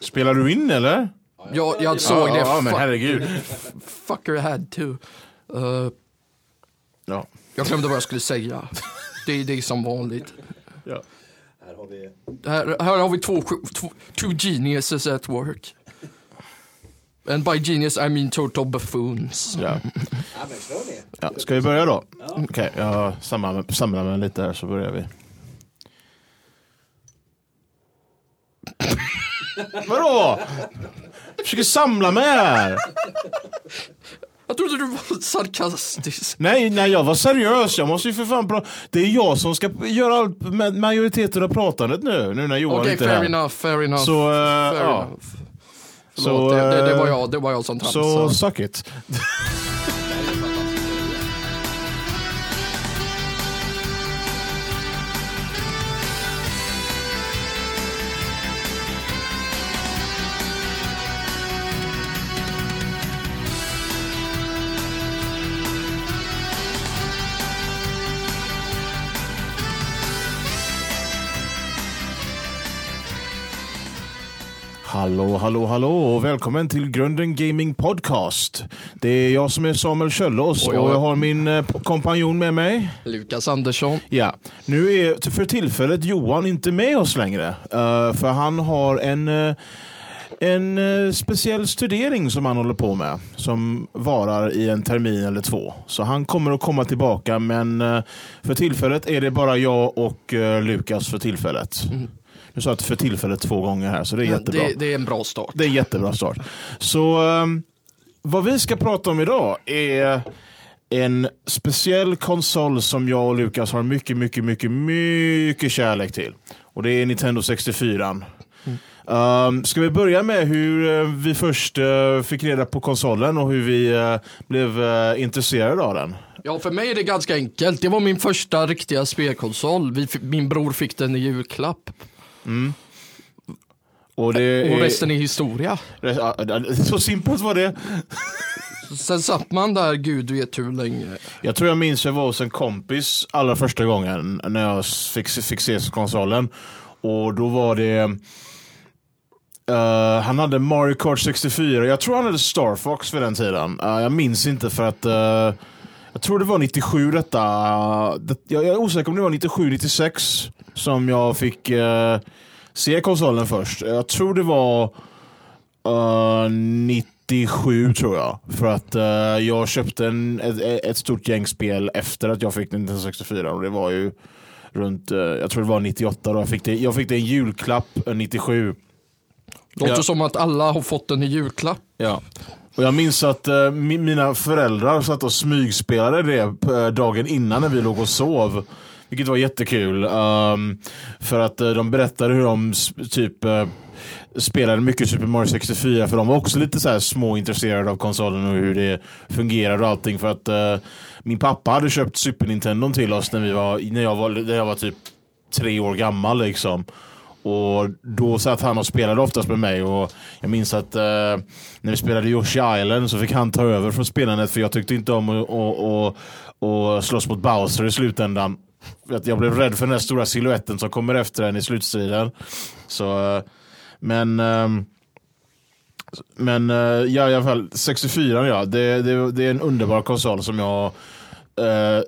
Spelar du in eller? Jag, jag såg det. Ja, men herregud. Fucker had to. Uh, Ja. jag glömde vad jag skulle säga. Det, det är som vanligt. Ja. Här har vi... Här, här har vi två, två two geniuses at work. And by genius I mean total buffoons. Ja. Ja. Ja. Ska vi börja då? Okej, jag samlar, samlar mig lite här så börjar vi. Vadå? Jag försöker samla mig här. Jag trodde du var sarkastisk. Nej, nej, jag var seriös. Jag måste ju för fan prata. Det är jag som ska göra allt med majoriteten av pratandet nu. Nu när Johan Okej, inte är fair här. enough, fair enough. Så, eh, fair ja. enough. Så, Förlåt, det, det, det, var eh, jag, det var jag som Så tramsade. suck it. Hallå, hallå, hallå och välkommen till Grunden Gaming Podcast. Det är jag som är Samuel Kjöllås och jag- har min eh, kompanjon med mig. Lukas Andersson. Ja, nu är för tillfället Johan inte med oss längre. eh, för han har en, eh, en speciell studering som han håller på med. Som varar i en termin eller två. Så han kommer att komma tillbaka men för tillfället är det bara jag och Lukas för tillfället. Nu sa jag för tillfället två gånger här så det är jättebra. Det, det är en bra start. Det är en jättebra start. Så ehm, vad vi ska prata om idag är en speciell konsol som jag och Lukas har mycket, mycket, mycket, mycket kärlek till. Och det är Nintendo 64. Um, ska vi börja med hur eh, vi först eh, fick reda på konsolen och hur vi eh, blev eh, intresserade av den? Ja, för mig är det ganska enkelt. Det var min första riktiga spelkonsol. Vi, min bror fick den i julklapp. Och, det Och resten är historia. Så simpelt var det. Sen satt man där, gud vet hur länge. Jag tror jag minns jag var hos en kompis allra första gången när jag fick, fick se konsolen. Och då var det... eh, han hade Mario Kart 64. Jag tror han hade Star Fox för den tiden. Eh, jag minns inte för att... eh, jag tror det var 97 detta. det, jag, jag är osäker om det var 97, 96 som jag fick eh, se konsolen först. Jag tror det var eh, 97 tror jag. För att eh, jag köpte en, ett, ett stort gäng spel efter att jag fick Nintendo 64 och det var ju runt, eh, jag tror det var 98 då jag fick det. Jag fick det i julklapp eh, 97. Låter Ja. som att alla har fått den i julklapp. Ja. Och jag minns att eh, mi- mina föräldrar satt och smygspelade det eh, dagen innan när vi låg och sov. Vilket var jättekul. Um, för att eh, de berättade hur de typ eh, spelade mycket Super Mario 64 för de var också lite så här små intresserade av konsolen och hur det fungerar och allting för att eh, min pappa hade köpt Super Nintendo till oss när, vi var, när, jag, var, när jag var typ tre år gammal liksom. Och då satt han och spelade oftast med mig och jag minns att eh, när vi spelade Yoshi Island så fick han ta över från spelandet för jag tyckte inte om att och, och, och slåss mot Bowser i slutändan. Jag blev rädd för den här stora siluetten som kommer efter en i slutstriden. Så, eh, men ehm, men eh, ja, i alla fall 64 ja, det, det, det är en underbar konsol som jag eh,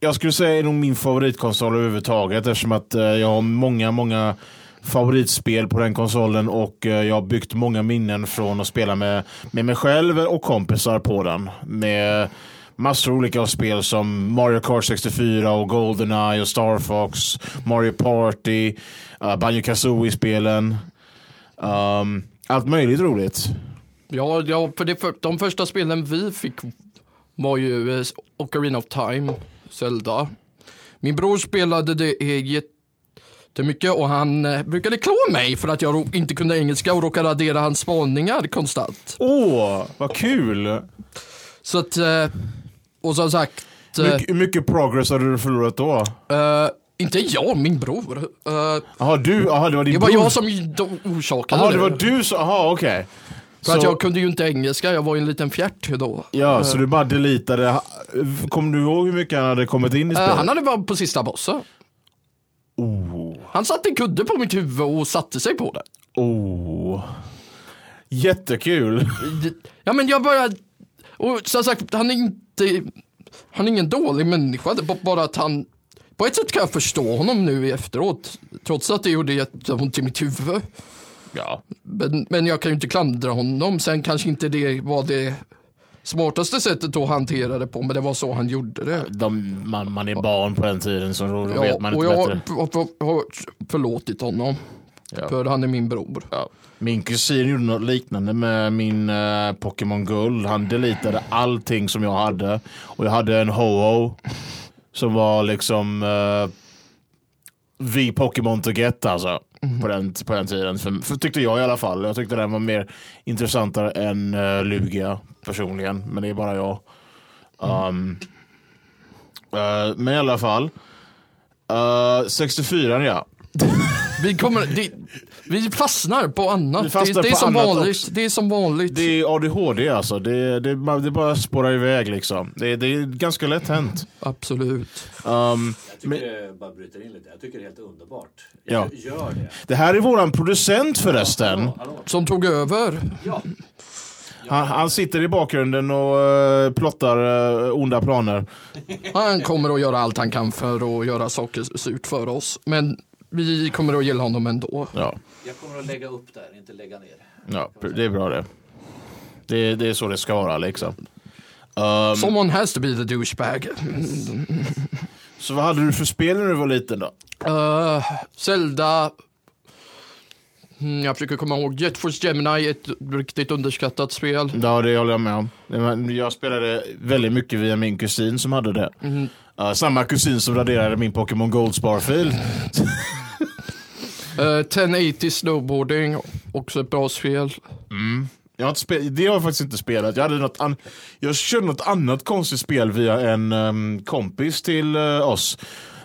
jag skulle säga är nog min favoritkonsol överhuvudtaget eftersom att eh, jag har många, många favoritspel på den konsolen och eh, jag har byggt många minnen från att spela med, med mig själv och kompisar på den. Med massor av olika spel som Mario Kart 64 och Goldeneye och Star Fox, Mario Party, uh, Banjo Kazooie-spelen. Um, allt möjligt roligt. Ja, ja för, det för de första spelen vi fick var ju eh, Ocarina of Time, Zelda. Min bror spelade det eget jättemycket och han eh, brukade klå mig för att jag inte kunde engelska och råkade radera hans spaningar konstant. Åh, vad kul! Så att, eh, och som sagt, eh, Mycket, hur mycket progress hade du förlorat då? eh, inte jag, min bror. Jaha, du, jaha, det var din det var bror. jag som orsakade Jaha, det var du som, jaha okej. För att jag kunde ju inte engelska, jag var ju en liten fjärt då. Ja, så du bara deletade. Kommer du ihåg hur mycket han hade kommit in i spelet? han hade varit på sista bossen. Oh, Han satte en kudde på mitt huvud och satte sig på det. oh. Jättekul. Ja men jag bara, och som sagt han är inte, han är ingen dålig människa, det är bara att han, på ett sätt kan jag förstå honom nu efteråt, trots att det gjorde jätteont i mitt huvud. Ja. Men, men jag kan ju inte klandra honom, sen kanske inte det var det smartaste sättet att hantera det på, men det var så han gjorde det. De, man, man är barn på den tiden så då Ja, vet man och inte jag bättre. har, har, har förlåtit honom, Ja. för han är min bror. Ja. Min kusin gjorde något liknande med min eh, Pokémon Guld. Han deletade allting som jag hade. Och jag hade en Ho-Oh. Som var liksom uh, vi Pokémon to get alltså. På, den, på den tiden. För, för tyckte jag i alla fall. Jag tyckte den var mer intressantare än uh, Lugia personligen. Men det är bara jag. Um, eh, men i alla fall. Eh, uh, 64 ja. Vi, kommer, det, vi fastnar på annat. Vi fastnar det, det, är på som annat vanligt. också. det är som vanligt. Det är ADHD alltså. Det, det, det bara spårar iväg liksom. Det, det är ganska lätt hänt. Absolut. Um, Jag tycker men, bara bryter in lite. Jag tycker det är helt underbart. Ja. Jag gör det. det här är våran producent förresten. Hallå, hallå. Som tog över. Ja. Han, han sitter i bakgrunden och uh, plottar uh, onda planer. Han kommer att göra allt han kan för att göra saker surt för oss. Men vi kommer att gilla honom ändå. Ja, Jag kommer att lägga upp där, inte lägga ner. ja det är bra det. Det, det är så det ska vara liksom. Um, Someone has to be the douchebag. så vad hade du för spel när du var liten då? Uh, Zelda. Mm, Jag försöker komma ihåg. Jet Force Gemini, ett riktigt underskattat spel. Ja, det håller jag med om. Jag spelade väldigt mycket via min kusin som hade det. Uh, samma kusin som raderade min Pokémon Goldsbar-fil. Uh, 1080 Snowboarding, också ett bra spel. Jag har inte spel, det har jag faktiskt inte spelat. Jag, hade något an, jag körde något annat konstigt spel via en ehm, kompis till eh, oss.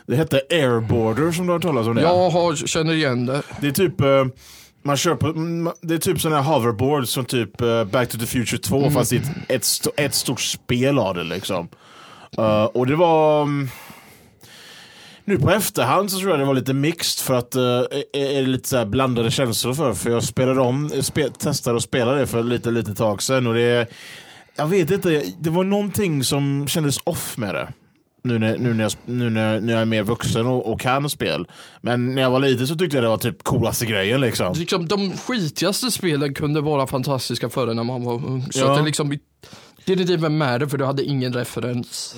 Det hette Airborder som du har talas om det? Jag har, känner igen det. Det är typ eh, man kör på, mm, det är typ sådana här hoverboard som typ eh, Back to the Future 2 fast det är ett, ett, st- ett stort spel av det liksom. Eh, och det var mm, nu på efterhand så tror jag det var lite mixed för att uh, är, är lite så blandade känslor för. För jag spelade om, spe, testade att spela det för lite, lite tag sedan och det jag vet inte, det var någonting som kändes off med det. Nu när, nu när, jag, nu när, när jag är mer vuxen och, och kan spel. Men när jag var liten så tyckte jag det var typ coolaste grejen liksom. Liksom, de skitigaste spelen kunde vara fantastiska förr när man var ung. Så Ja. att det liksom, det är det med det för du hade ingen referens.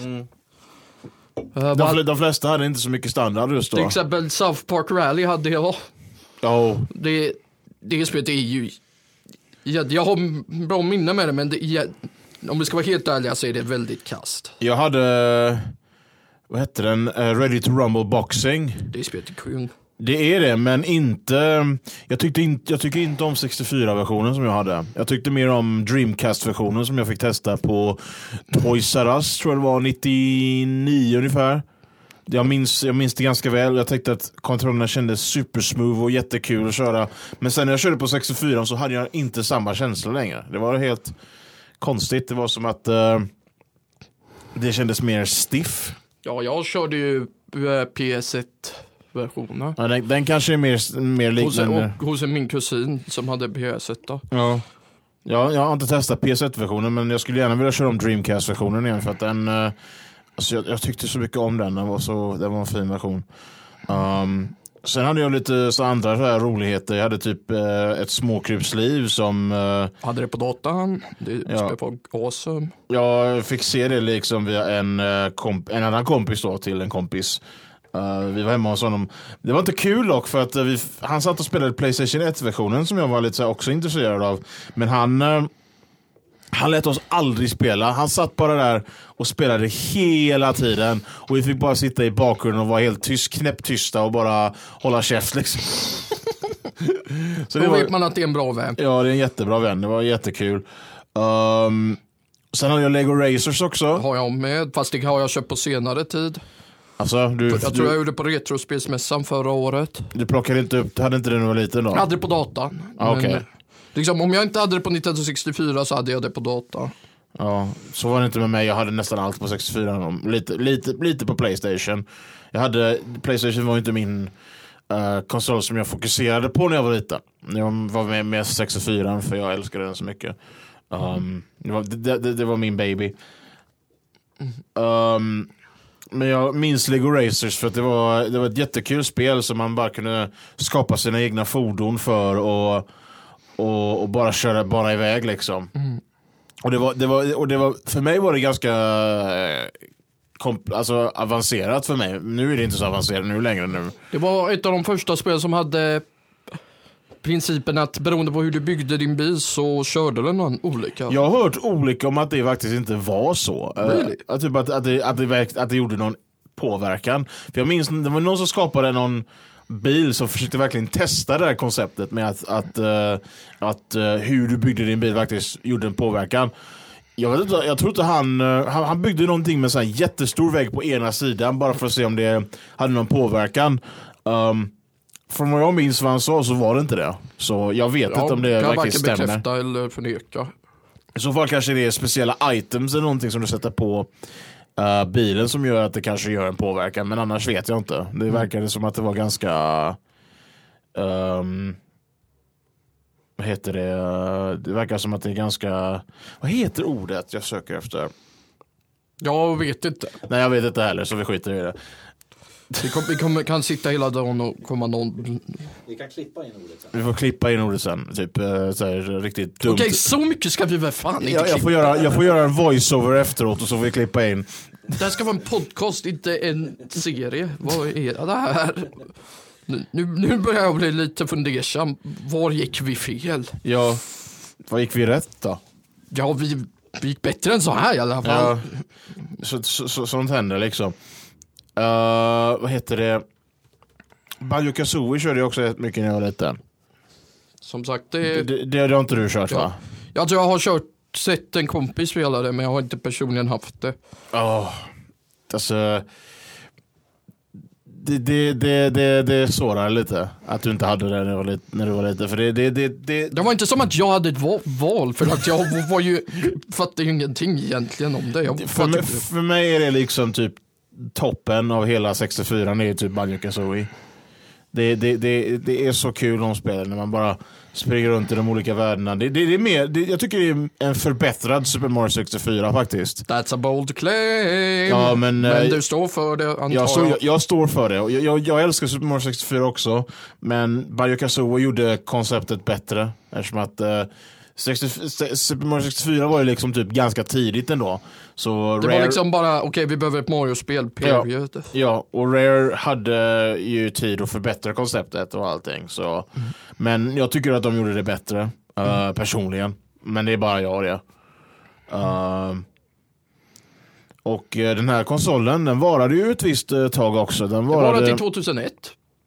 Eh, De, de flesta hade inte så mycket standard just då. till exempel South Park Rally hade jag. Oh, Det, det spelet är ju... Jag, jag har bra minne med det men det, jag, om vi ska vara helt ärliga så är det väldigt kast. jag hade, vad hette den, Eh, Ready to Rumble Boxing. Det spelet är kung. Det är det, men inte... Jag, tyckte in, jag tycker inte om 64-versionen som jag hade. Jag tyckte mer om Dreamcast-versionen som jag fick testa på Toys R Us, tror jag det var, 99 ungefär. Jag minns, jag minns det ganska väl. Jag tyckte att kontrollerna kändes supersmooth och jättekul att köra. Men sen när jag körde på 64 så hade jag inte samma känsla längre. Det var helt konstigt. Det var som att uh, det kändes mer stiff. Ja, jag körde ju eh, PS1 versionen. Ja, den, den kanske är mer, mer liknande. Hos, hos min kusin som hade PS1 då. Ja. Ja, jag har inte testat PS1-versionen men jag skulle gärna vilja köra om Dreamcast-versionen igen för att den... Eh, alltså jag, jag, tyckte så mycket om den, den var, så, den var en fin version. Um, sen hade jag lite så andra så här roligheter. Jag hade typ eh, ett småkrypsliv som... Eh, hade det på datan. Det ja. var awesome. Jag fick se det liksom via en, eh, en annan kompis då till en kompis. Eh, vi var hemma hos honom. Det var inte kul dock för att eh, vi, han satt och spelade Playstation 1-versionen som jag var lite så också intresserad av. Men han, eh, han lät oss aldrig spela. Han satt bara där och spelade hela tiden. Och vi fick bara sitta i bakgrunden och vara helt tyst, knäpptysta och bara hålla käft liksom. så Då det var, vet man att det är en bra vän. Ja, det är en jättebra vän. Det var jättekul. Um, sen hade jag Lego Racers också. Har jag med, fast det har jag köpt på senare tid. Alltså, du, Jag tror jag gjorde på Retrospelsmässan förra året. du plockade inte upp, du hade inte det när du var liten då? Jag hade det på datan. Ah. Men, liksom, om jag inte hade det på 1964 så hade jag det på data. Ja, så var det inte med mig. Jag hade nästan allt på 64. Lite, lite, lite på Playstation. Jag hade, Playstation var inte min eh, konsol som jag fokuserade på när jag var liten. Jag var med med 64 för jag älskade den så mycket. Um, det, var, det, det, det var min baby. Um, men jag minns Lego Racers för att det var, det var ett jättekul spel som man bara kunde skapa sina egna fordon för och, och, och bara köra bara iväg liksom. Och, det var, det var, och det var, för mig var det ganska eh, komp- alltså, avancerat för mig. Nu är det inte så avancerat nu längre. Nu. Det var ett av de första spel som hade principen att beroende på hur du byggde din bil så körde den någon olika. Jag har hört olika om att det faktiskt inte var så. Eh, Really? att, typ att, att, det, att, det, att det gjorde någon påverkan. För jag minns, det var någon som skapade någon bil som försökte verkligen testa det här konceptet med att, att, eh, att eh, hur du byggde din bil faktiskt gjorde en påverkan. Jag, vet inte, jag tror inte han, han, han byggde någonting med en jättestor vägg på ena sidan bara för att se om det hade någon påverkan. Um, från vad jag minns vad han sa så var det inte det. Så jag vet inte om det kan verkligen varken stämmer. bekräfta eller förneka. I så fall kanske det är speciella items eller någonting som du sätter på eh, bilen som gör att det kanske gör en påverkan. Men annars vet jag inte. Det verkade som att det var ganska... ehm, vad heter det? Det verkar som att det är ganska... Vad heter ordet jag söker efter? Jag vet inte. Nej jag vet inte heller så vi skiter i det. Vi, kom, vi kommer, kan sitta hela dagen och komma någon... Vi kan klippa in ordet sen. Vi får klippa in ordet sen. Typ eh, så här, riktigt dumt. Okej, så mycket ska vi väl fan inte jag, jag, klippa. får göra, jag får göra en voiceover efteråt och så får vi klippa in. Det här ska vara en podcast, inte en serie. Vad är det här? Nu, nu, börjar jag bli lite fundersam. Var gick vi fel? Ja, vad gick vi rätt då? Ja, vi, vi gick bättre än så här i alla fall. Ja, så, så, så, sånt händer liksom. Uh, vad heter det? Banjo Kazooie körde jag också rätt mycket när jag var liten. Som sagt, Det, det, det, det har inte du kört va? jag tror jag har kört, sett en kompis spela det, men jag har inte personligen haft det. Oh, alltså, det, det, det, det, det sårar lite att du inte hade det när du var. När du var liten för det, det, det, det, Det var inte som att jag hade ett va- val, för att jag var ju, fattade ju ingenting egentligen om det. Jag för, mig, för mig är det liksom typ toppen av hela 64 det är typ Banjo Kazooie. Det, det, det, det är så kul de spelen när man bara springer runt i de olika världarna. Det, det, det är mer, jag tycker det är en förbättrad Super Mario 64 faktiskt. That's a bold claim. Ja, men, eh, du står för det antar Jag, står, jag. jag, står för det. Jag, jag, jag älskar Super Mario 64 också. Men Banjo Kazooie gjorde konceptet bättre. Eftersom att eh, 60, Super Mario 64 var ju liksom typ ganska tidigt ändå. Så Det Rare, var liksom bara, okej vi behöver ett Mario-spel, period. Ja, och Rare hade ju tid att förbättra konceptet och allting. Så. Men jag tycker att de gjorde det bättre, eh, personligen. Men det är bara jag det. Uh, och eh, den här konsolen, den varade ju ett visst tag också. Den Det varade... det till 2001.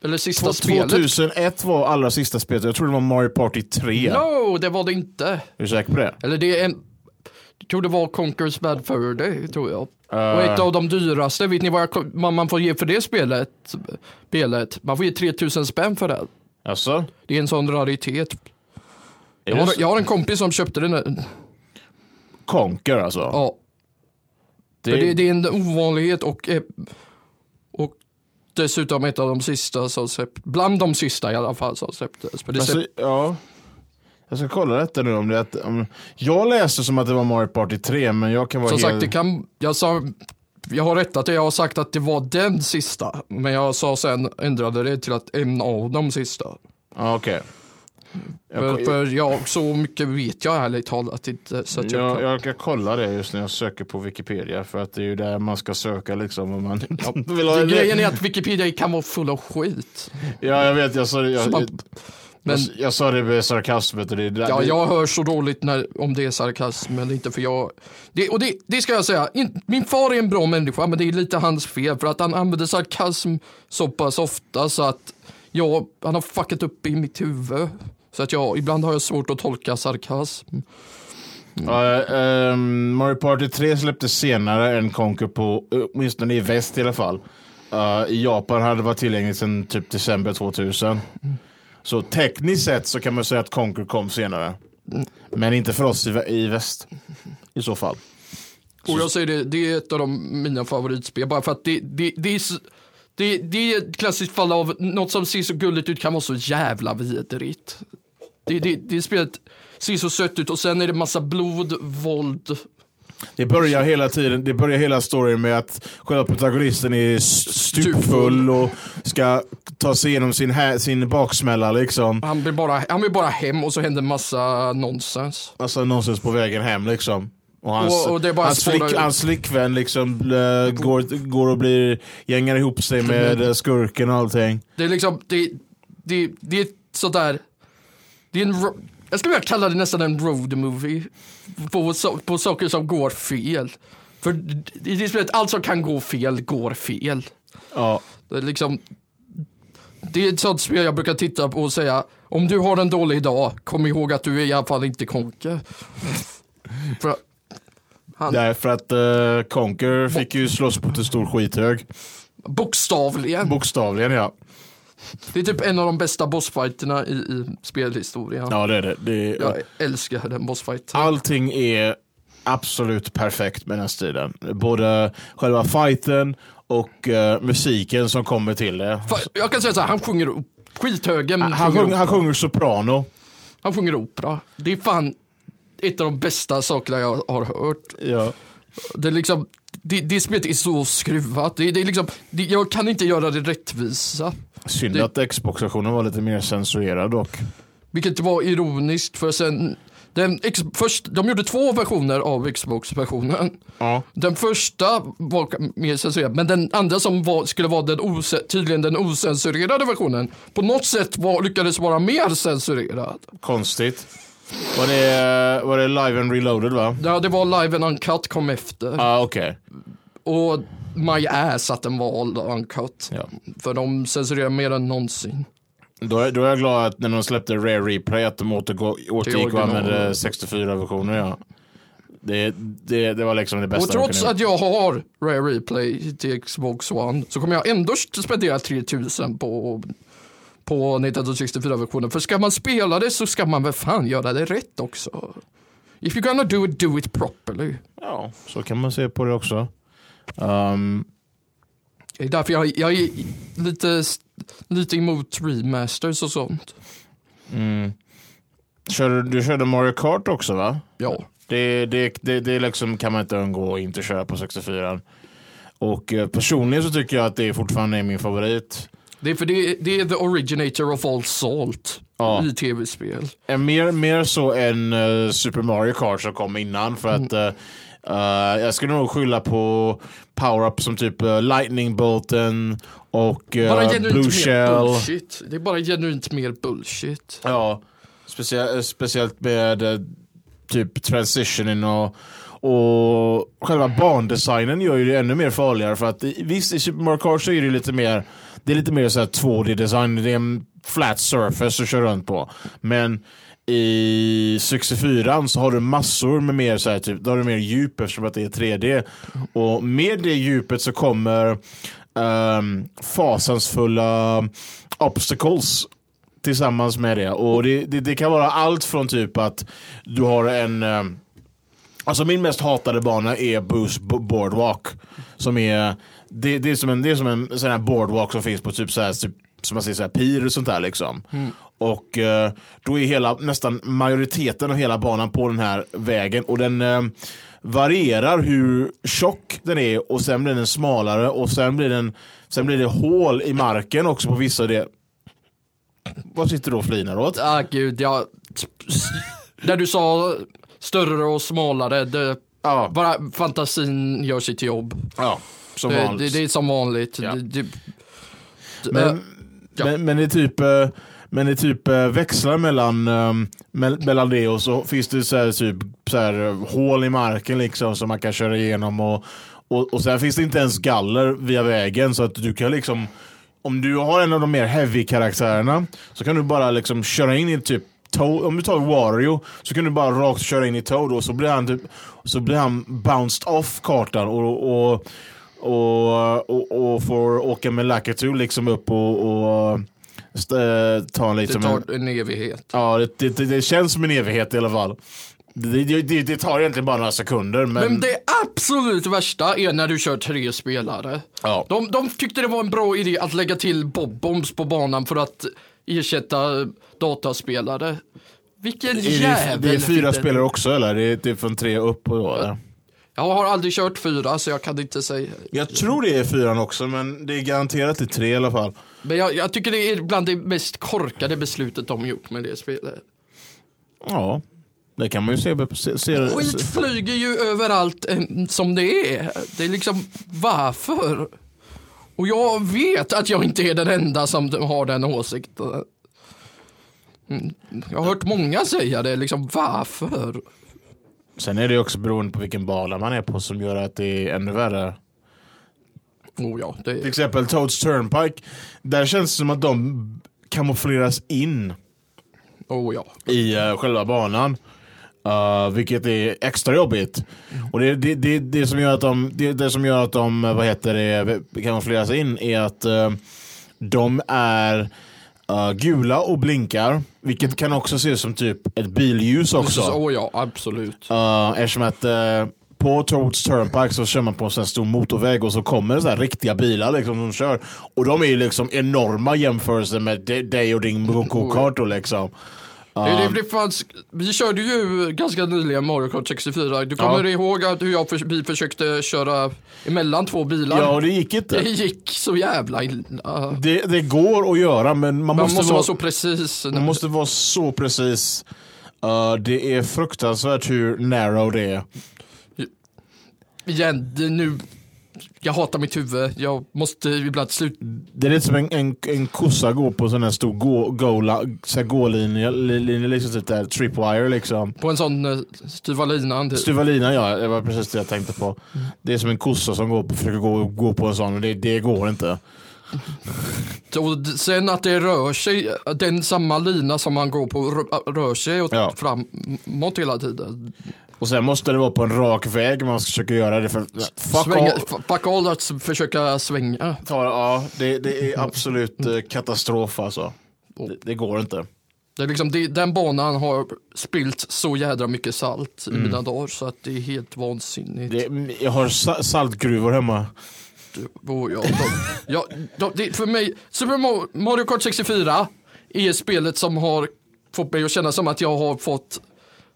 Eller sista Två- spelet. 2001 var allra sista spelet. Jag tror det var Mario Party 3. No, det var det inte. Är du säker på det? Eller det är en... Jag tror det var Conquer's Bad Fur Day, tror jag. Eh, Och ett av de dyraste, vet ni vad, jag, man får ge för det spelet? spelet? Man får ge 3000 spänn för det. Alltså? Det är en sån raritet. Jag har, jag har en kompis som köpte den. Conker alltså? Ja, det, det, det är en ovanlighet och, eh, och dessutom ett av de sista som släpptes, bland de sista i alla fall som släpptes. Alltså, ja. Jag ska kolla detta nu om det att, om, Jag läste som att det var Mario Party 3 men jag kan vara som helt... sagt, det kan, jag, sa, jag har rättat det, jag har sagt att det var den sista. Men jag sa sen, ändrade det till att en av de sista. Okej. För, Jag, för jag, så mycket vet jag ärligt talat inte. Så att jag, jag, kan- jag kan kolla det just när jag söker på Wikipedia för att det är ju där man ska söka liksom om man vill ha grejen är att Wikipedia kan vara full av skit. Ja jag vet, jag sa det, jag, man- jag, Men jag sa det med sarkasm. vet du, Det, är där- Ja, jag hör så dåligt när, om det är sarkasm, men inte för jag... Det, och det, det ska jag säga, in, min far är en bra människa, men det är lite hans fel för att han använder sarkasm så pass ofta så att jag, han har fuckat upp i mitt huvud. Så att jag, ibland har jag svårt att tolka sarkasm. Ja, ehm, Mario Party 3 släpptes senare än Conquer på, eh, åtminstone i väst i alla fall. Eh, I Japan hade det varit tillgängligt sedan typ december 2000. Så tekniskt sett så kan man säga att Conquer kom senare. Men inte för oss i, vä- i väst. I så fall. Och jag säger det, det är ett av de, mina favoritspel, bara för att det, det, det är Det, det är ett klassiskt fall av något som ser så gulligt ut kan vara så jävla vidrigt. Det, det, det spelet ser så sött ut och sen är det massa blod, våld. Det börjar hela tiden, det börjar hela storyn med att själva protagonisten är stupfull och ska ta sig igenom sin, hä- sin baksmälla liksom. Han vill, bara, han vill bara hem och så händer massa nonsens. Alltså någonstans på vägen hem liksom. Och hans, Och- och hans, flick, hans flickvän liksom äh, går, går och blir, gängar ihop sig med äh, skurken och allting. Det är liksom, det, det, det är sådär, det är en, jag skulle vilja kalla det nästan en road movie. På, på saker som går fel. För i det spelet, allt som kan gå fel, går fel. Ja. Det är liksom, det är ett sånt spel jag brukar titta på och säga, om du har en dålig dag, kom ihåg att du är i alla fall inte Konke. För han, Därför att uh, Conker fick ju slåss mot en stor skithög. bokstavligen. Bokstavligen ja. Det är typ en av de bästa bossfighterna i, i spelhistorien. Ja det är det. det är, Jag älskar den bossfighten. Allting är absolut perfekt med den stilen. Både själva fighten och eh, musiken som kommer till det. Jag kan säga så här, han sjunger skithögen. Han, sjunger sjunger, han sjunger soprano. han sjunger opera. Det är fan ett av de bästa sakerna jag har hört. Ja. Det, är liksom, det, det spelet är så skruvat. Det, det är liksom, det, jag kan inte göra det rättvisa. Synd Det- att Xbox-versionen var lite mer censurerad dock. Vilket var ironiskt för sen den, ex, först, de gjorde två versioner av Xbox-versionen. Ja. Den första var mer censurerad, men den andra som var, skulle vara den ose, tydligen den osensurerade versionen, på något sätt var, lyckades vara mer censurerad. Konstigt. Var det, var det live and reloaded va? Ja, det var live and uncut kom efter. Ja ah, okej. Och my ass att den var uncut. Ja. För de censurerar mer än någonsin. Då, är- då är jag glad att när de släppte Rare Replay att de återgick och använde 64-versioner. Ja. Det, det, det var liksom det bästa Och trots att jag har Rare Replay till Xbox One så kommer jag ändå spendera 3000 på, på Nintendo 64-versionen. För ska man spela det så ska man väl fan göra det rätt också. If you're gonna do it, do it properly. Ja, så kan man se på det också. Um, Det är därför jag, jag är lite, lite emot remasters och sånt. mm. Körde, du körde Mario Kart också va? Ja. Det, det, det, det liksom kan man inte undgå att inte köra på 64. Och eh, personligen så tycker jag att det fortfarande är min favorit. Det är för det, det är the originator of all salt Ja. i tv-spel. Mer, mer så än eh, Super Mario Kart som kom innan. För att eh, eh, jag skulle nog skylla på power-up som typ uh, Lightning Bolten och Blue mer Shell. bullshit. Det är bara genuint mer bullshit. Ja, specie speciellt med typ transitionen och, och själva bandesignen gör ju det ännu mer farligare för att visst i Super Mario Kart så är det lite mer det är lite mer såhär 2D-design, det är en flat surface att köra runt på. Men i 64 så har du massor med mer så här, typ, då har du mer djup eftersom att det är 3D. Och med det djupet så kommer um, fasansfulla obstacles tillsammans med det. Och det, det, det kan vara allt från typ att du har en um, Alltså min mest hatade bana är Boost Boardwalk. Som är, det, det är som en, det är som en sån här boardwalk som finns på typ så här, typ, som man säger så här, pir och sånt där liksom. Och eh, då är hela, nästan majoriteten av hela banan på den här vägen och den eh, varierar hur tjock den är och sen blir den smalare och sen blir, den, sen blir det hål i marken också på vissa det. Vad sitter du och flinar åt? Ah gud, jag... När du sa större och smalare, det, Ja, bara fantasin gör sitt jobb. ja som Det, vanligt. det, det är som vanligt. Ja. Det, det, Men, eh, ja. men, men det är typ, eh, men det är typ eh, växlar mellan, mell- mellan det och så finns det så här, typ så här, hål i marken liksom som man kan köra igenom och, och, och sen finns det inte ens galler via vägen så att du kan liksom om du har en av de mer heavy karaktärerna så kan du bara liksom köra in i typ Toad, om du tar Wario så kan du bara rakt köra in i Toad och så blir han typ så blir han bounced off kartan och, och och, och, och får åka med Lakitu liksom upp och, och st- ta en det en, tar en evighet. Ja, det, det, det känns som en evighet i alla fall. Det, det, det, det tar egentligen bara några sekunder men, Men det absolut värsta är när du kör tre spelare. Ja. De, de tyckte det var en bra idé att lägga till bob-bombs på banan för att ersätta dataspelare. Vilken är det, jävel. det är fyra spelare också eller? Det är, det är från tre upp och då, eller? Jag har aldrig kört fyra så jag kan inte säga. Jag tror det är fyran också men det är garanterat i tre i alla fall. Men jag, jag tycker det är bland det mest korkade beslutet de gjort med det spelet. Ja, det kan man ju se. se, se, Skit flyger ju överallt som det är. Det är liksom, varför? Och jag vet att jag inte är den enda som har den åsikten. Mm, Jag har hört många säga det, liksom varför? Sen är det också beroende på vilken bana man är på som gör att det är ännu värre. Oh ja, det Till är... exempel Toads Turnpike. Där känns det som att de kamoufleras in Oh ja. i uh, själva banan. Uh, vilket är extra jobbigt. Och det, det, det, det, som gör att de, det, det som gör att de vad heter det, kamoufleras in är att uh, de är uh, gula och blinkar. Vilket kan också ses som typ ett billjus också. Oh ja, absolut. Uh, eftersom att på Toads Turnpike så kör man på en sån stor motorväg och så kommer det så riktiga bilar liksom som kör. Och de är ju liksom enorma jämförelser med de- dig och din go-kartor liksom. Det, det, det fanns, vi körde ju ganska nyligen Mario Kart 64. Du kommer Ja. ihåg att hur jag för, vi försökte köra emellan två bilar? Ja, och det gick inte. Det gick så jävla illa. Det, det går att göra men man, Man måste, måste, vara, vara så precis. man måste vara så precis. Uh, det är fruktansvärt hur narrow det är. Igen, det nu, jag hatar mitt huvud. Jag måste ibland sluta. Det är lite som en, en, en kossa går på en sån här stor gå, gålinje, li- linje, liksom typ där, tripwire liksom. På en sån uh, styva linan. typ. Stuvalina ja, det var precis det jag tänkte på. Det är som en kossa som går på, försöker gå, gå på en sån och det, det går inte. Och sen att det rör sig, den samma lina som man går på rö- rör sig åt Ja. framåt hela tiden. Och sen måste det vara på en rak väg man ska försöka göra det för fuck Svänga, all, fuck all att försöka svänga. ta, ja, det, det är absolut eh, katastrof alltså. Det, det går inte. Det är liksom, det, den banan har spilt så jädra mycket salt i mina dagar så att det är helt vansinnigt. det jag har sa, saltgruvor hemma. Och ja, de, ja, de, det, för mig, Super Mario Kart 64 är spelet som har fått mig att känna som att jag har fått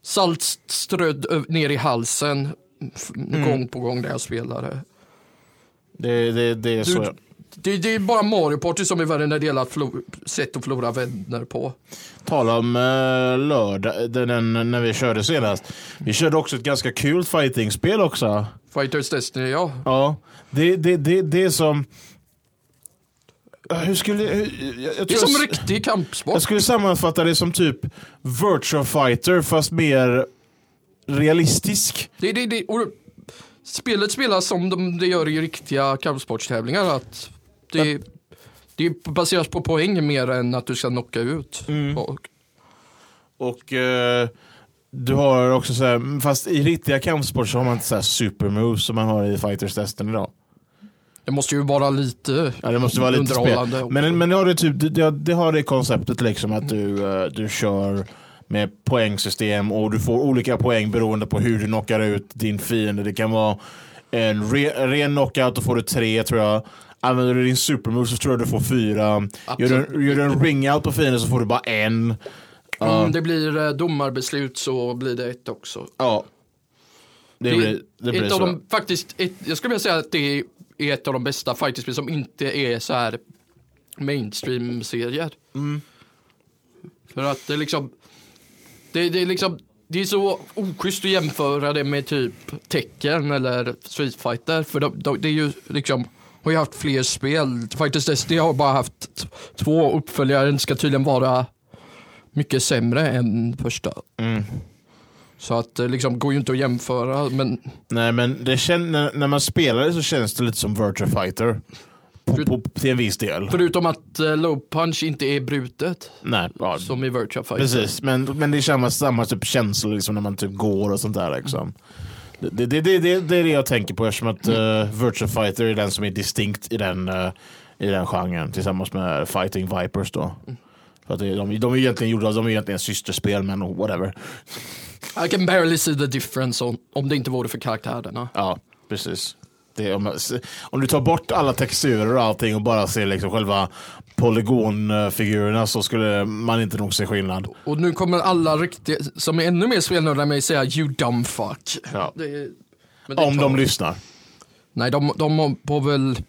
saltströdd ö- ner i halsen f- gång på gång när jag spelar det. Det, det, det är så. Du, det, det är bara Mario Party som är värre när det gäller att sätt att förlora vänner på. Tala om eh, lördag, den, den, när vi körde senast. Vi körde också ett ganska kul fighting-spel också. Fighters Destiny, ja. Ja, det, det, det, det är som... Hur skulle... Hur, jag, jag, Det är som jag, riktig kampsport. jag skulle sammanfatta det som typ Virtua Fighter fast mer realistisk. Det, det, det, och spelet spelas som de, det gör i riktiga kampsportstävlingar. Att det, det baseras på poäng mer än att du ska knocka ut. Mm. Och, Och eh, du har också så här, fast i riktiga kampsport så har man inte så här super moves som man har i Fighters testen idag. Det måste ju vara lite Ja, det måste vara lite underhållande. Men, men det, har det, typ, det, det, har det konceptet liksom att du, eh, du kör med poängsystem och du får olika poäng beroende på hur du knockar ut din fiende. Det kan vara en re, ren knockout, då får du tre tror jag. Använder du din supermove så tror jag du får fyra. Gör du, gör du en ring out på fienden så får du bara en. Om det blir eh, domarbeslut så blir det ett också. Ja. Det, Det, blir, det blir så. de, faktiskt, ett, jag skulle vilja säga att det är ett av de bästa fighterspel som inte är så här mainstream-serier. Mm. För att det är liksom, det, det är liksom, det är så oschysst att jämföra det med typ Tekken eller Street Fighter. För de, de, det är ju liksom, har ju haft fler spel. Fighters Destiny har bara haft två uppföljare. Den ska tydligen vara mycket sämre än första. Mm. Så att det liksom går ju inte att jämföra. Men Nej men det kän, när, när man spelar det så känns det lite som Virtua Fighter. På, på, till en viss del. förutom att uh, low punch inte är brutet. Nej, ja, Som i Virtua Fighter. precis. Men, men det är samma, samma typ känsla liksom, när man typ går och sånt där. Liksom. Det, det, det, det, det, är det jag tänker på eftersom att uh, Virtua Fighter är den som är distinkt i den, uh, i den genren tillsammans med Fighting Vipers då. För att de, de är egentligen gjorda, de är egentligen systerspel men whatever. I can barely see the difference om, om det inte vore för karaktärerna. Ja, precis. Det om, om du tar bort alla texturer och allting och bara ser liksom själva polygonfigurerna så skulle man inte nog se skillnad. Och nu kommer alla riktiga, som är ännu mer spelnördar än mig, säga you dumb fuck. Ja. Det det Om tar- de lyssnar. Nej, de, de har på väl...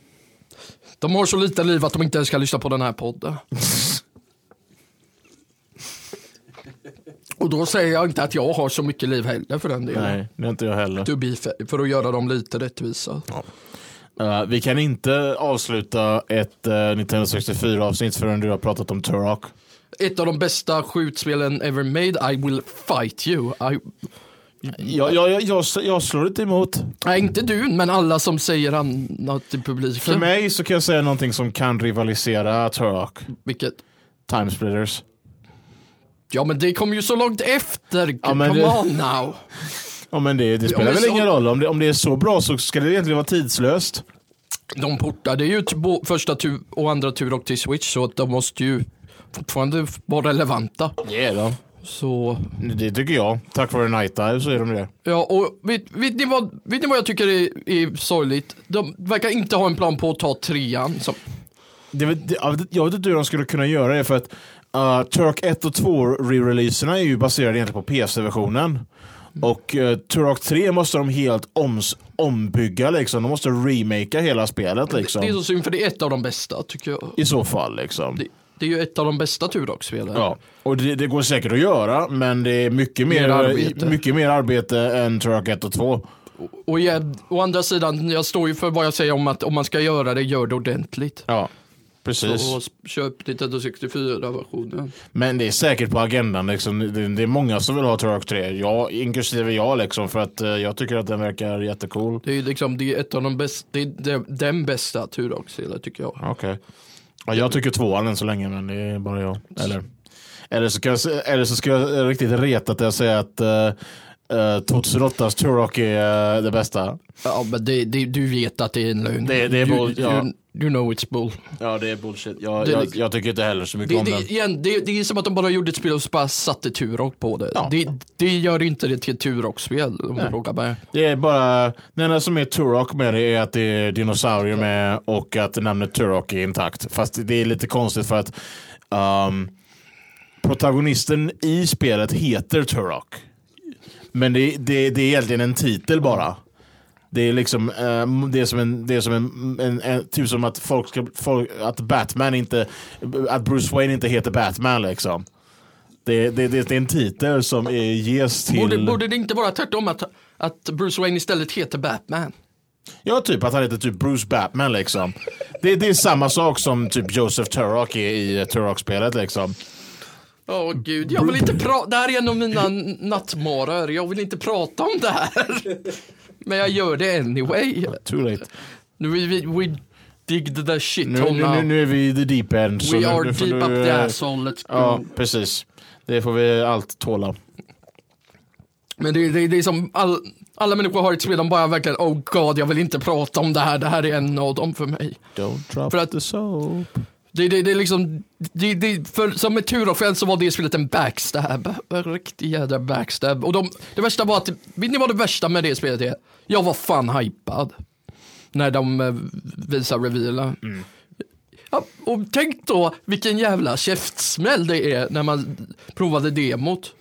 De har så lite liv att de inte ens ska lyssna på den här podden. Och då säger jag inte att jag har så mycket liv heller för den delen. Nej, det är inte jag heller. To be fair, för att göra dem lite rättvisa. Uh, vi kan inte avsluta ett uh, Nintendo 64 avsnitt förrän du har pratat om Turok. Ett av de bästa skjutspelen ever made, I will fight you. I, jag, jag, jag, jag slår inte emot. nej, inte du, men alla som säger annat i publiken. För mig så kan jag säga någonting som kan rivalisera Turok. Vilket, Timesplitters. Ja men det kom ju så långt efter. Ja, Come det- on now. Ja, men det, det spelar men väl så- ingen roll. Om det, om det är så bra så ska det egentligen vara tidslöst. De portade ju första tur och andra tur och till Switch så att de måste ju fortfarande vara relevanta. Det är de. Så, Det tycker jag. Tack vare Night Dive så är de det. ja och vet, vet, ni, vad, vet ni vad jag tycker är, är sorgligt? De verkar inte ha en plan på att ta trean. Som, det, det jag vet inte hur de skulle kunna göra det för att uh, Turok 1 och 2 re-releaserna är ju baserade egentligen på PC-versionen. Och uh, Turok 3 måste de helt oms, ombygga liksom. De måste remakea hela spelet liksom. Det är så synd för det är ett av de bästa tycker jag. I så fall liksom. Det, det är ju ett av de bästa Turok-spelen. Ja, och det, det går säkert att göra men det är mycket mer, Mer arbete. mycket mer arbete än Turok 1 och 2. Och jag, å andra sidan, jag står ju för vad jag säger om att om man ska göra det, gör det ordentligt. Ja, precis. Och köp Nintendo 64-versionen. Men det är säkert på agendan. Liksom. Det, är många som vill ha Turok 3. Jag, inklusive jag liksom, för att eh, jag tycker att den verkar jättecool. Det är liksom, det är ett av de bästa, det är den bästa Turok-spelen tycker jag. Okej. Ja, jag tycker tvåan än så länge, men det är bara jag. Eller, eller, så, kan jag, eller så ska jag riktigt reta att jag säger att uh, uh, 2008s Turok är uh, det bästa. Ja men det, det, du vet att det är en lögn. Det- det är bull- ja. you, you know it's bull. Ja, det är bullshit. Jag, Det jag, jag tycker inte heller så mycket om det, den. igen, det, är som att de bara gjorde ett spel och så bara satte Turok på det. Ja. Det, gör inte det till ett Turok-spel om du frågar mig. Det är bara, det enda som är Turok med det är att det är dinosaurier med och att namnet Turok är intakt. Fast det är lite konstigt för att um, protagonisten i spelet heter Turok. Men det, det, det är egentligen en titel bara. Det är liksom eh, det är som en, det är som en, en, en typ som att folk ska, folk, att Batman inte, att Bruce Wayne inte heter Batman liksom. Det, det, det, det är en titel som är, ges till... Borde, borde det inte vara tvärtom att, att Bruce Wayne istället heter Batman? Ja, typ att han heter typ Bruce Batman liksom. Det, det är samma sak som typ Joseph Turok är i Turok-spelet liksom. Åh gud, jag vill inte prata, det här är en av mina n- nattmarer, jag vill inte prata om det här. Men jag gör det anyway. Too late. Nu är vi, we dig the shit Nu, nu, nu, är vi i the deep end. we nu, are nu deep du, up the eh, asshole, let's go. Ja, precis. Det får vi allt tåla. Men det, det, det är som all, alla människor har ett spel, de bara verkligen, oh god, jag vill inte prata om det här, det här är en av dem för mig. Don't drop För att- the soap. Det, det, det är liksom, det, det, för, som med Turok så var det spelet en backstab, en riktig jädra backstab. Och de, det värsta var att, vet ni vad det värsta med det spelet är? Jag var fan hypad. När de eh, visar revealen. Ja, och tänk då vilken jävla käftsmäll det är när man provade demot.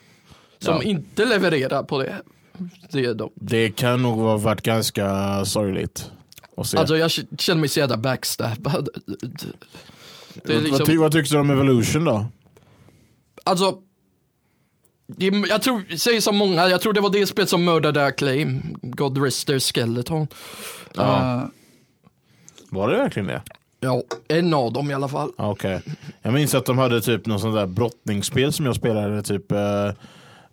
Som Ja. inte levererar på det. det de. Det kan nog ha varit ganska sorgligt. Alltså jag känner mig så jävla backstabbad. Det är vad, liksom, ty, vad tyckte du om Evolution då? alltså, jag tror, säger som många, jag tror det var det spelet som mördade Acclaim, God rest their skeleton. Ja. Eh, Var det verkligen det? ja, en av dem i alla fall. Okej. Jag minns att de hade typ någon sån där brottningsspel som jag spelade, typ uh, det.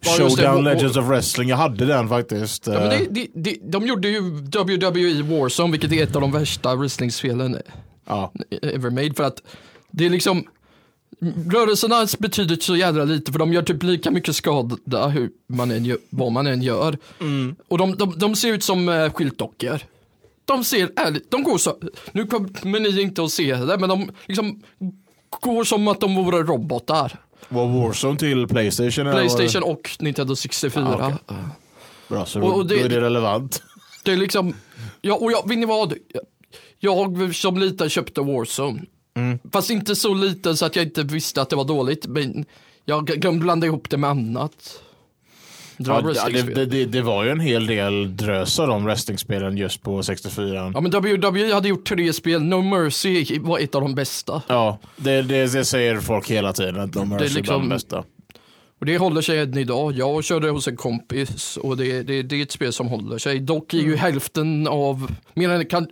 Showdown Legends of Wrestling. Jag hade den faktiskt. Ja, men eh, det, det, det, de gjorde ju WWE Warzone, vilket är ett av de värsta wrestlingspelen ja. ever made. För att det är liksom, rörelserna betyder så jävla lite för de gör typ lika mycket skada hur man än gör, vad man än gör. Och de, de, de ser ut som uh, skyltdockor. De ser ärligt, de går så, nu kommer ni inte att se det, men de liksom går som att de vore robotar. Var Warzone till Playstation? eller Playstation och Nintendo 64. Ah, okej. Bra, så Och- och det- då är det relevant. Det är liksom, ja, och jag, vet ni vad? Jag som liten köpte Warzone. Mm. Fast inte så liten så att jag inte visste att det var dåligt. Men jag glömde blanda ihop det med annat. Ja, det, det, det, var ju en hel del drös av de wrestlingspelen just på 64. Ja men WWE hade gjort tre spel, No Mercy var ett av de bästa. Ja, det, det, säger folk hela tiden att de är, Det är liksom- bland de bästa. Och det håller sig än idag. Jag körde hos en kompis och det, det, det är ett spel som håller sig. Dock är ju Mm. hälften av, mer än, kan,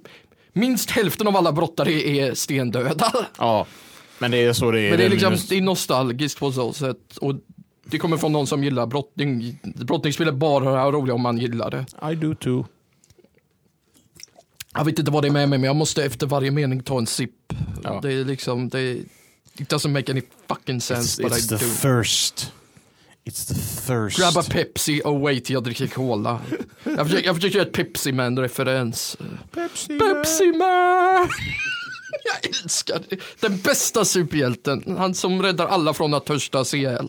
minst hälften av alla brottare är stendöda. Ja, men det är så det är. Men det är, liksom, det är nostalgiskt på så sätt. Och det kommer från någon som gillar brottning. Brottningsspel är bara roliga om man gillar det. I do too. Jag vet inte vad det är med mig, men jag måste efter varje mening ta en sip. Ja. Det är liksom, det it doesn't make any fucking sense, It's, but it's I the do. thirst. It's the thirst. Grabba Pepsi och wait till jag dricker cola. jag, försöker, jag försöker göra ett Pepsi Man-referens. Pepsi. Pepsi Man! Jag älskar det. Den bästa superhjälten. Han som räddar alla från att törstas ihjäl.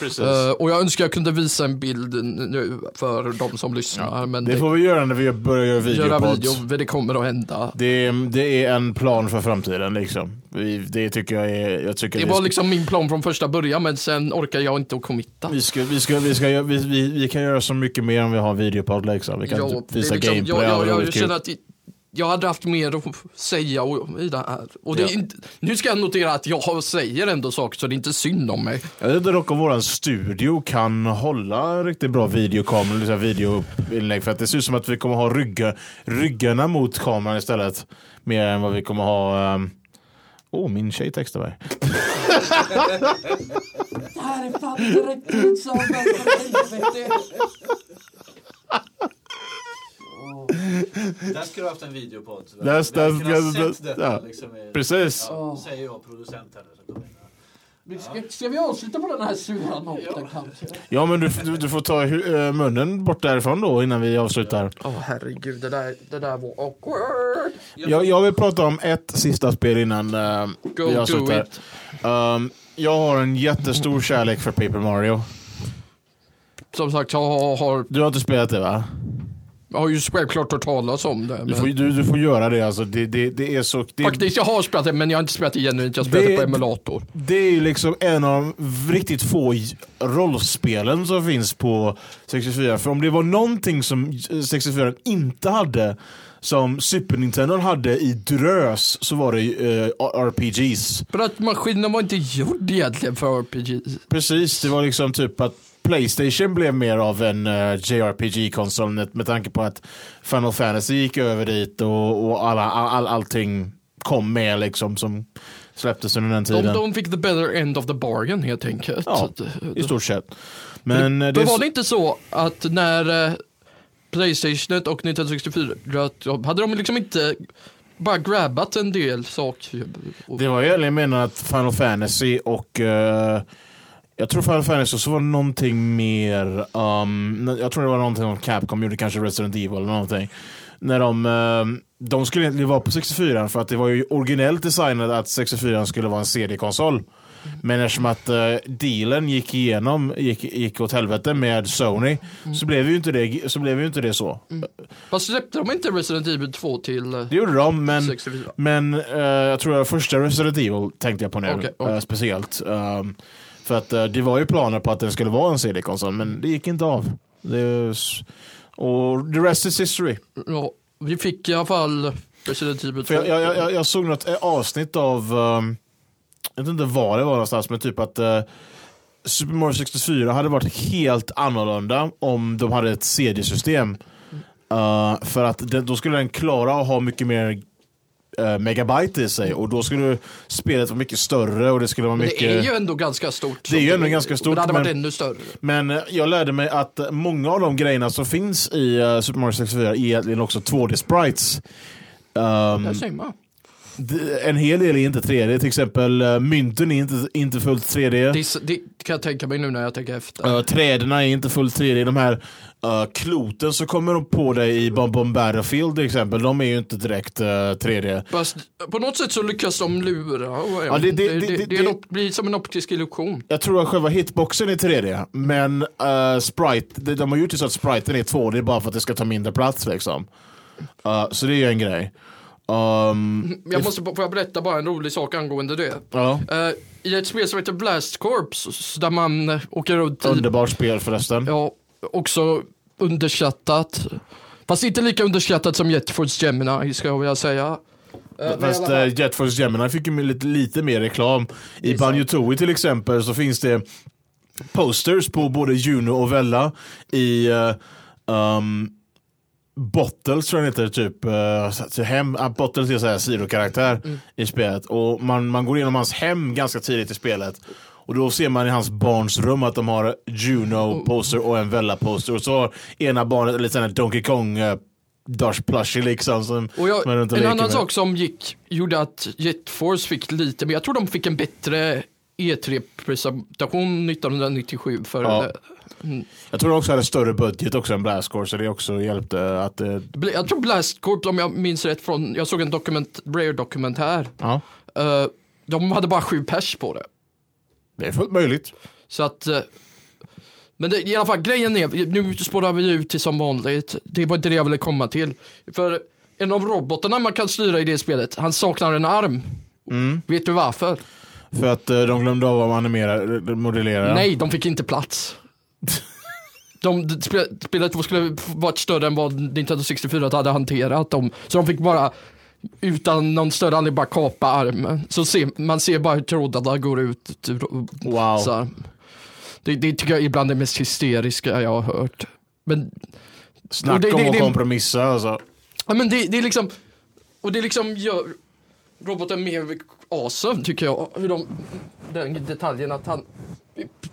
Precis. Eh, och jag önskar jag kunde visa en bild nu för de som lyssnar. men det det, får vi göra när vi börjar göra göra videopods. video, för det kommer att hända. Det, är- det är en plan för framtiden liksom. Det tycker jag är... Jag tycker Det var ska, liksom min plan från första början, men sen orkar jag inte att committa. vi, ska, vi, ska, vi, ska, göra- vi, vi, vi kan göra så mycket mer om vi har videopodd liksom. Vi kan Ja, det är visa liksom, gameplay. jag, jag, jag, kul. känner att jag hade haft mer att säga och, i det här. Och det är Ja. inte, nu ska jag notera att jag säger ändå saker så det är inte synd om mig. Jag vet inte dock om våran studio kan hålla riktigt bra videokamera, liksom videoinlägg. För att det ser ut som att vi kommer ha rygga, ryggarna mot kameran istället. Mer än vad vi kommer ha... Um... Oh, min tjej textar mig. Det här är fan inte rätt Där skulle du haft en videopodd. Där- kunnat där- sett detta, ja. liksom, i- Precis. Ja, säger jag, producent här. Ska, ska vi avsluta på den här sura noten kanske? Ja, men du, du, du får ta eh, munnen bort därifrån då innan vi avslutar. Åh herregud, det där, det där var awkward. Jag, jag vill prata om ett sista spel innan uh, Go vi do avslutar. it. Um, jag har en jättestor kärlek för Paper Mario. Som sagt, jag har, har, Du har inte spelat det va? Jag har ju självklart hört talas om det. Du Men får, du, du får göra det alltså. Det, det, det är så... Det, Faktiskt, jag har spelat det men jag har inte spelat det genuint. Jag har spelat Det- på emulator. Det är ju liksom en av de riktigt få rollspelen som finns på 64. För om det var någonting som 64 inte hade, som Super Nintendo hade i drös, så var det uh, RPGs. För att maskinen var inte gjord egentligen för RPG. Precis, det var liksom typ att Playstation blev mer av en uh, JRPG-konsol med, med tanke på att Final Fantasy gick över dit och, och alla, all, all, allting kom med liksom som släpptes under den De, tiden. de fick the better end of the bargain helt enkelt. Ja, I stort sett. Men eh, Då det, var det inte så att när eh, Playstation och Nintendo 64, att- hade de liksom inte bara grabbat en del saker? Det var egentligen menat att Final Fantasy och eh, jag tror Final Fantasy så var det någonting mer, um, jag tror det var någonting som Capcom gjorde, kanske Resident Evil eller någonting. När de, eh, de skulle egentligen vara på 64 för att det var ju originellt designat att 64 skulle vara en CD-konsol. Men eftersom att uh, dealen gick igenom, gick, gick åt helvete med Sony, så blev ju inte det så. Blev ju inte det så. Fast släppte de inte Resident Evil 2 till eh, Det gjorde de, men 64? Men eh, jag tror att första Resident Evil tänkte jag på nu, okej. eh, speciellt. Um, för att eh, det var ju planer på att den skulle vara en CD-konsol, men det gick inte av. Det och the rest is history. Ja, vi fick i alla fall Resident Evil 2. För jag, jag, jag, jag såg något eh, avsnitt av, um, jag vet inte var det var någonstans, men typ att eh, Super Mario 64 hade varit helt annorlunda om de hade ett CD-system. Uh, för att den, då skulle den klara att ha mycket mer eh, megabyte i sig och då skulle spelet vara mycket större och det skulle vara Men mycket... det är ju ändå ganska stort. Det är ju ändå ganska stort, Men det hade varit men- ännu större. Men eh, jag lärde mig att många av de grejerna som finns i eh, Super Mario 64 är egentligen också 2D-sprites. Um, en hel del är inte 3D, till exempel uh, mynten är inte, inte fullt 3D. Det, det kan jag tänka mig nu när jag tänker efter. Uh, träden är inte fullt 3D. De här uh, kloten som kommer upp på dig i Bomb Bomb Battlefield till exempel, de är ju inte direkt uh, 3D. Fast på något sätt så lyckas de lura. Ja, det- det- det, det- det, blir som en optisk illusion. Jag tror att själva hitboxen är 3D, men uh, sprite, de, de har gjort det så att spriten är 2D bara för att det ska ta mindre plats liksom. Uh, så det är ju en grej. Um, Jag måste, får jag berätta bara en rolig sak angående det? ja, Eh, I ett spel som heter Blast Corps, där man eh, åker runt i, underbart spel förresten. ja, också underskattat. Fast inte lika underskattat som Jet Force Gemini, ska jag vilja säga. Eh, Fast uh, Jet Force Gemini fick ju lite, lite mer reklam. I är Banjo Tooie till exempel så finns det posters på både Juno och Vella i uh, um, Bottles tror jag heter, typ. Uh, hem, uh, Bottles är så här sidokaraktär Mm. i spelet. Och man, man går igenom hans hem ganska tidigt i spelet. Och då ser man i hans barns rum att de har Juno-poster och en Vella-poster. Och så har ena barnet lite sån här Donkey Kong uh, Dash plushie liksom. Som, Och jag, som en annan med. sak som gick, gjorde att Jet Force fick lite, men jag tror de fick en bättre E3-presentation 1997 för Ja. Eh, Jag tror också hade större budget också än Blast Corps, så det också hjälpte att eh, Jag tror Blast Corp, om jag minns rätt från, jag såg en dokument, Rare-dokumentär. ja, Eh, de hade bara sju pers på det. det är fullt möjligt. Så att, eh, men det, i alla fall grejen är, nu spårar vi ut till som vanligt. Det var inte det jag ville komma till. För en av robotarna man kan styra i det spelet, han saknar en arm. Mm. Vet du varför? För att eh, de glömde av att animera, modellera. Nej, de fick inte plats. De, spelet skulle varit större än vad Nintendo 64 hade hanterat dem. Så de fick bara, utan någon större anledning, bara kapa armen. Så ser, man ser bara hur trådarna går ut. Wow. Så, det, det tycker jag är bland det mest hysteriska jag har hört. Men, Snacka det- om det- att kompromissa alltså. ja, men det, det är liksom, och det liksom gör roboten mer awesome tycker jag. Hur de, den detaljen att han,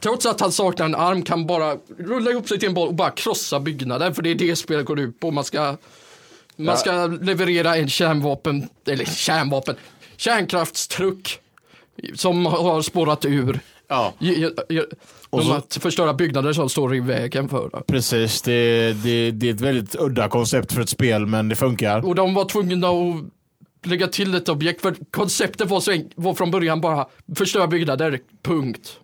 trots att han saknar en arm kan bara rulla ihop sig till en boll och bara krossa byggnader. För det är det spelet går ut på. Man ska, man Ja. ska leverera en kärnvapen, eller kärnvapen, kärnkraftstruck som har spårat ur. Ja, Ge- ge- Och så- att förstöra byggnader som står i vägen för det. precis. Det, det, det är ett väldigt udda koncept för ett spel, men det funkar. Och de var tvungna att lägga till ett objekt för konceptet var, så var från början bara förstöra byggnader, punkt.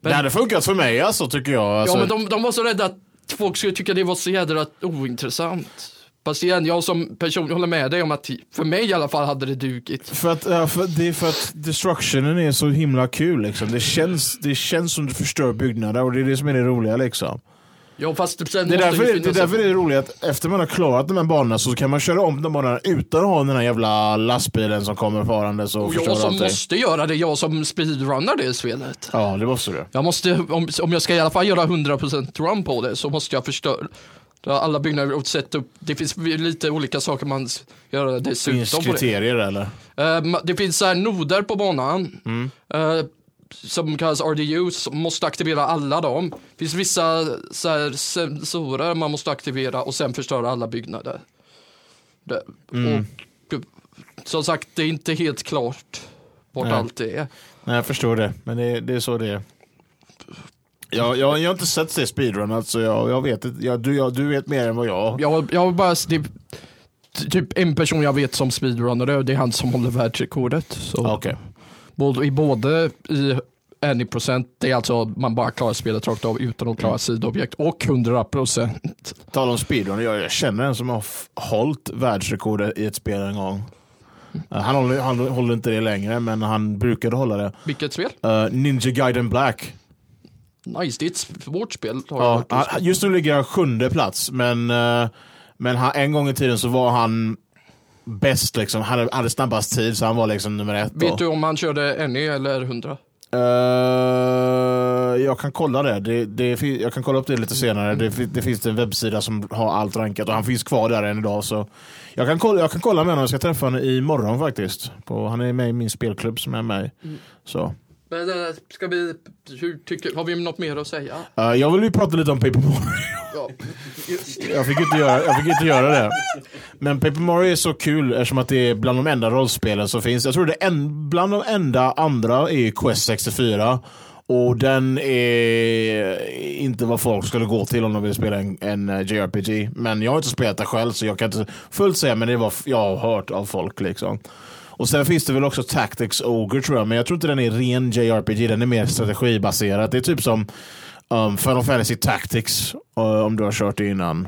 Men- det hade funkat för mig alltså, tycker jag. Alltså, ja men de, de var så rädda att folk skulle tycka det var så jädra ointressant. Fast igen, jag som person håller med dig om att för mig i alla fall hade det dugit. För att, ja, för, det är för att destructionen är så himla kul. Liksom. Det, känns, det känns som du förstör byggnader och det är det som är det roliga. Liksom. Ja fast sen Det är, därför, det, det är därför det är roligt att efter man har klarat de här banorna så kan man köra om de banorna utan att ha den här jävla lastbilen som kommer farandes och, och jag som allting. måste göra det, jag som speedrunnar det spelet. Ja, det måste du. Jag måste, om, om jag ska i alla fall göra 100% run på det så måste jag förstöra alla byggnader och sätta upp, det finns lite olika saker man göra dessutom Finns kriterier eller? Eh, det finns så här noder på banan Mm. Som kallas som måste aktivera alla dem. Det finns vissa så här, sensorer man måste aktivera och sen förstöra alla byggnader. Det, Mm. och, som sagt, det är inte helt klart vart Nej. allt är. Nej, jag förstår det. Men det, det är så det är. Jag, jag, jag har inte sett det speedrun, alltså jag, jag vet. Jag, du, jag, du vet mer än vad jag. Jag, jag har bara, det, typ en person jag vet som speedrunnare, det är han som håller världsrekordet. Så. Okej. Både, i både i any procent, det är alltså man bara klarar spelet rakt av utan att klara sidoobjekt och 100 procent. Tala om speedrun, jag, jag känner en som har hållit världsrekordet i ett spel en gång. Uh, Han håller, han håller inte det längre, men han brukade hålla det. Vilket spel? Uh, Ninja Gaiden Black. Nice, det är ett svårt spel. Ja, han- just nu ligger han sjunde plats, men, uh, men han, en gång i tiden så var han bäst. Liksom. Han hade, hade snabbast tid, så han var liksom nummer ett. då. Vet du om han körde any eller 100? Eh, jag kan kolla det. det, det jag kan kolla upp det lite senare. Det, det finns en webbsida som har allt rankat och han finns kvar där än idag. Så jag, kan kolla, jag kan kolla med honom. Jag ska träffa honom imorgon faktiskt. På, han är med i min spelklubb som är med. Så. Men, äh, ska vi, hur tycker, har vi något mer att säga? Eh, jag vill ju prata lite om Paper Mario. Ja. Jag fick inte göra, jag fick inte göra det. Men Paper Mario är så kul eftersom att det är bland de enda rollspelen som finns. Jag tror det är en, bland de enda andra är Quest 64. Och den är inte vad folk skulle gå till om de vill spela en, en eh, JRPG. Men jag har inte spelat det själv så jag kan inte fullt säga men det är vad jag har hört av folk. liksom. Och sen finns det väl också Tactics Ogre tror jag, men jag tror inte den är ren JRPG, den är mer strategibaserad. Det är typ som um, Final Fantasy Tactics, uh, om du har kört det innan.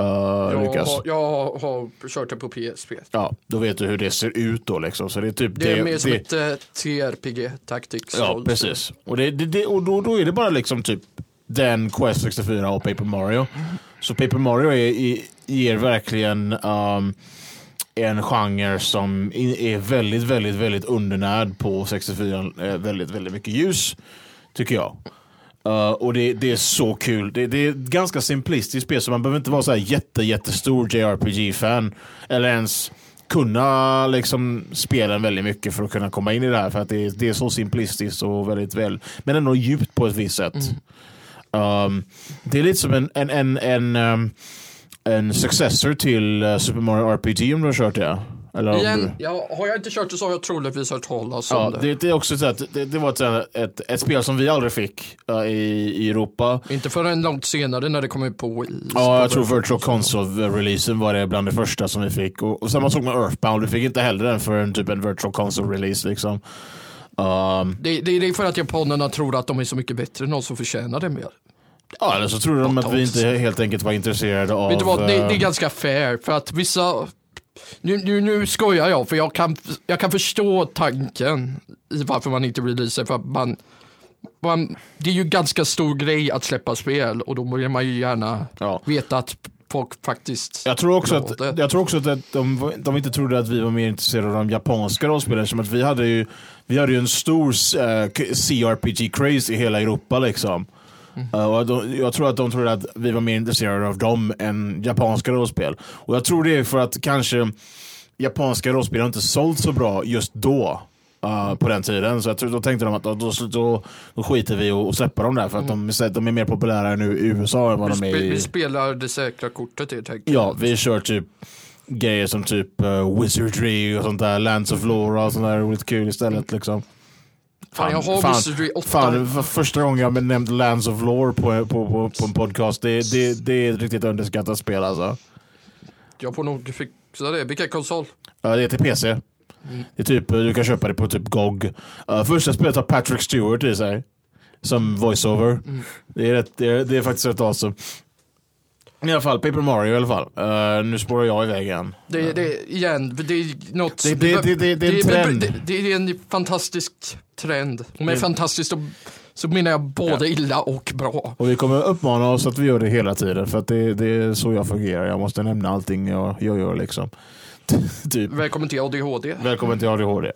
Uh, Jag, Lukas. har, jag har, har kört det på PSP. Ja, då vet du hur det ser ut då liksom. Så det är typ Det är mer som det- ett eh, TRPG, Tactics. Ja, rollspel. precis. Och, det, det, det, och då, då är det bara liksom typ den Quest 64 och Paper Mario. Så Paper Mario är, i- ger verkligen um, en genre som är väldigt, väldigt, väldigt undernärd på 64. eh, Väldigt, väldigt mycket ljus, tycker jag. Uh, och det, det är så kul. Det, det är ett ganska simplistiskt spel, så man behöver inte vara så här jätte, jättestor JRPG-fan. Eller ens kunna liksom spela den väldigt mycket för att kunna komma in i det här. För att det, är- det är så simplistiskt och väldigt väl, men ändå djupt på ett visst sätt. Um, det är lite som en, en, en, en, um, en successor till uh, Super Mario RPG om du har kört det. Eller om du... Igen, ja, har jag inte kört det så har jag troligtvis hört talas om Ja, det. det, det är också så att det, det var ett, ett, ett spel som vi aldrig fick uh, i, i Europa. Inte förrän långt senare när det kom ut på Wii. Ja, jag tror Virtual Console-releasen var det bland det första som vi fick. Och, och samma sak med Earthbound, vi fick inte heller den för en typ en Virtual Console-release. Liksom. Um, Det, det, det är för att japanerna tror att de är så mycket bättre än oss som förtjänar det mer. Ja, eller så tror de att vi inte helt enkelt var intresserade av... Vet du vad, det, det är eh, ganska fair för att vissa nu, nu, nu skojar jag för jag kan, jag kan förstå tanken i varför man inte releasar för att man, man Det är ju ganska stor grej att släppa spel och då vill man ju gärna Ja. veta att folk faktiskt Jag tror också att, jag tror också att de, de inte trodde att vi var mer intresserade av de japanska rollspelen. Som att vi hade ju, vi hade ju en stor eh, CRPG-craze i hela Europa. Liksom. Och de, jag tror att de trodde att vi var mer intresserade av dem än japanska rollspel. Och jag tror det är för att kanske japanska rollspel har inte sålt så bra just då. eh, på den tiden. Så jag tror, då tänkte de att då, då, då, skiter vi och, och släpper dem där. För att de, de är mer populära nu i USA än vad vi, de är i... vi spelar det säkra kortet helt enkelt. Ja, vi kör typ grejer som typ uh, Wizardry och sånt där, Lands of Lore och sånt där roligt kul istället liksom. Fan, jag har fan, Wizardry 8. Fan, var första gången jag nämnt Lands of Lore på, på, på, på en podcast. Det, det, det är ett riktigt underskattat spel alltså. Jag får nog fixa det. Vilken konsol? Ja, det är till PC. Det är typ, du kan köpa det på typ GOG. Uh, första spelet har Patrick Stewart i sig. Som voiceover. Det, är rätt, det, är, det är faktiskt rätt awesome. I alla fall, Paper Mario i alla fall. Uh, nu spårar jag iväg igen. Det, det, igen, det är något... Det- det- det- det- det är en trend. Det, är en fantastisk trend. Och med fantastiskt så, så menar jag både illa och bra. Och vi kommer uppmana oss att vi gör det hela tiden för att det, det är så jag fungerar. Jag måste nämna allting jag, jag gör liksom. typ. Välkommen till ADHD. Välkommen till ADHD.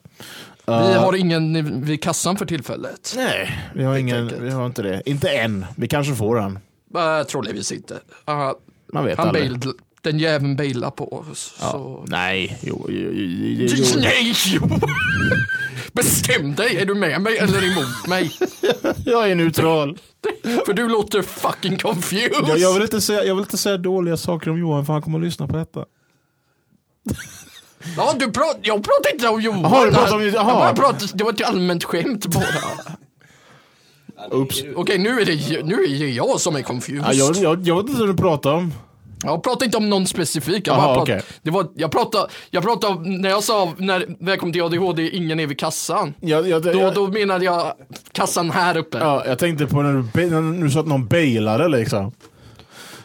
Vi Uh, har ingen vid kassan för tillfället. Nej, vi har, ingen, vi har inte det. Inte än. Vi kanske får den. Uh, troligtvis inte. Uh, Man vet han aldrig. bail, den jäveln bailar på oss. Ja. Så. Nej, jo, jo, jo, jo. Nej, jo! Bestäm dig, är du med mig eller emot mig? Jag är neutral. För du låter fucking confused. Jag, jag, vill inte säga, jag vill inte säga dåliga saker om Johan för han kommer att lyssna på detta. Ja, du prat, jag pratar inte om Johan. Jaha, du pratar om- Jag jaha. bara pratade, det var ett allmänt skämt bara. Oops. Okej, nu är det nu är det jag som är confused. Ja, jag, jag, jag vet inte vad du pratar om. Jag pratar inte om någon specifik. Jag, bara pratar, okej. det var, jag pratade, jag pratade om, när jag sa när, välkommen till ADHD, ingen är vid kassan. Jag, jag, Då, jag, då menade jag kassan här uppe. ja, jag tänkte på när du, när du sa att någon bailade liksom.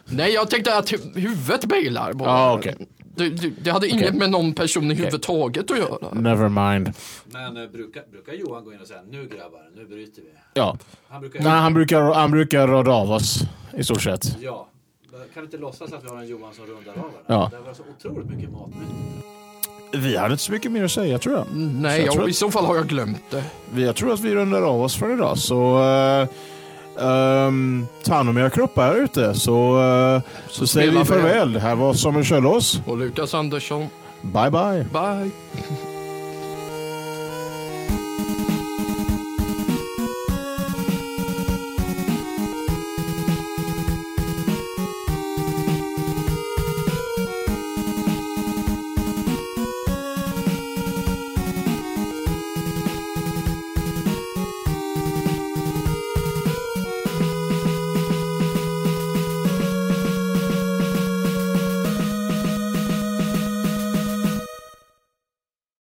Nej, jag tänkte att hu- huvudet bailar bara. Ja, okej. Det, det, det hade inget Okej. med någon person i huvud taget att göra. Never mind. Men eh, brukar, brukar Johan gå in och säga nu grabbar, nu bryter vi. Ja. Han brukar Nej, han brukar, han brukar rada av oss i stort sett. Ja. Kan du inte låtsas att vi har en Johan som rundar av varandra? Ja. Det var så otroligt mycket matnyttigt. Vi hade inte så mycket mer att säga tror jag. Nej, jag tror jag, att- i så fall har jag glömt det. Vi, jag tror att vi rundar av oss för idag. Så uh, um, ta hand om era kroppar här ute. Så, uh, så, säger vi farväl. Här var Samuel Kjöllås. Och Lukas Andersson, Bye bye. bye.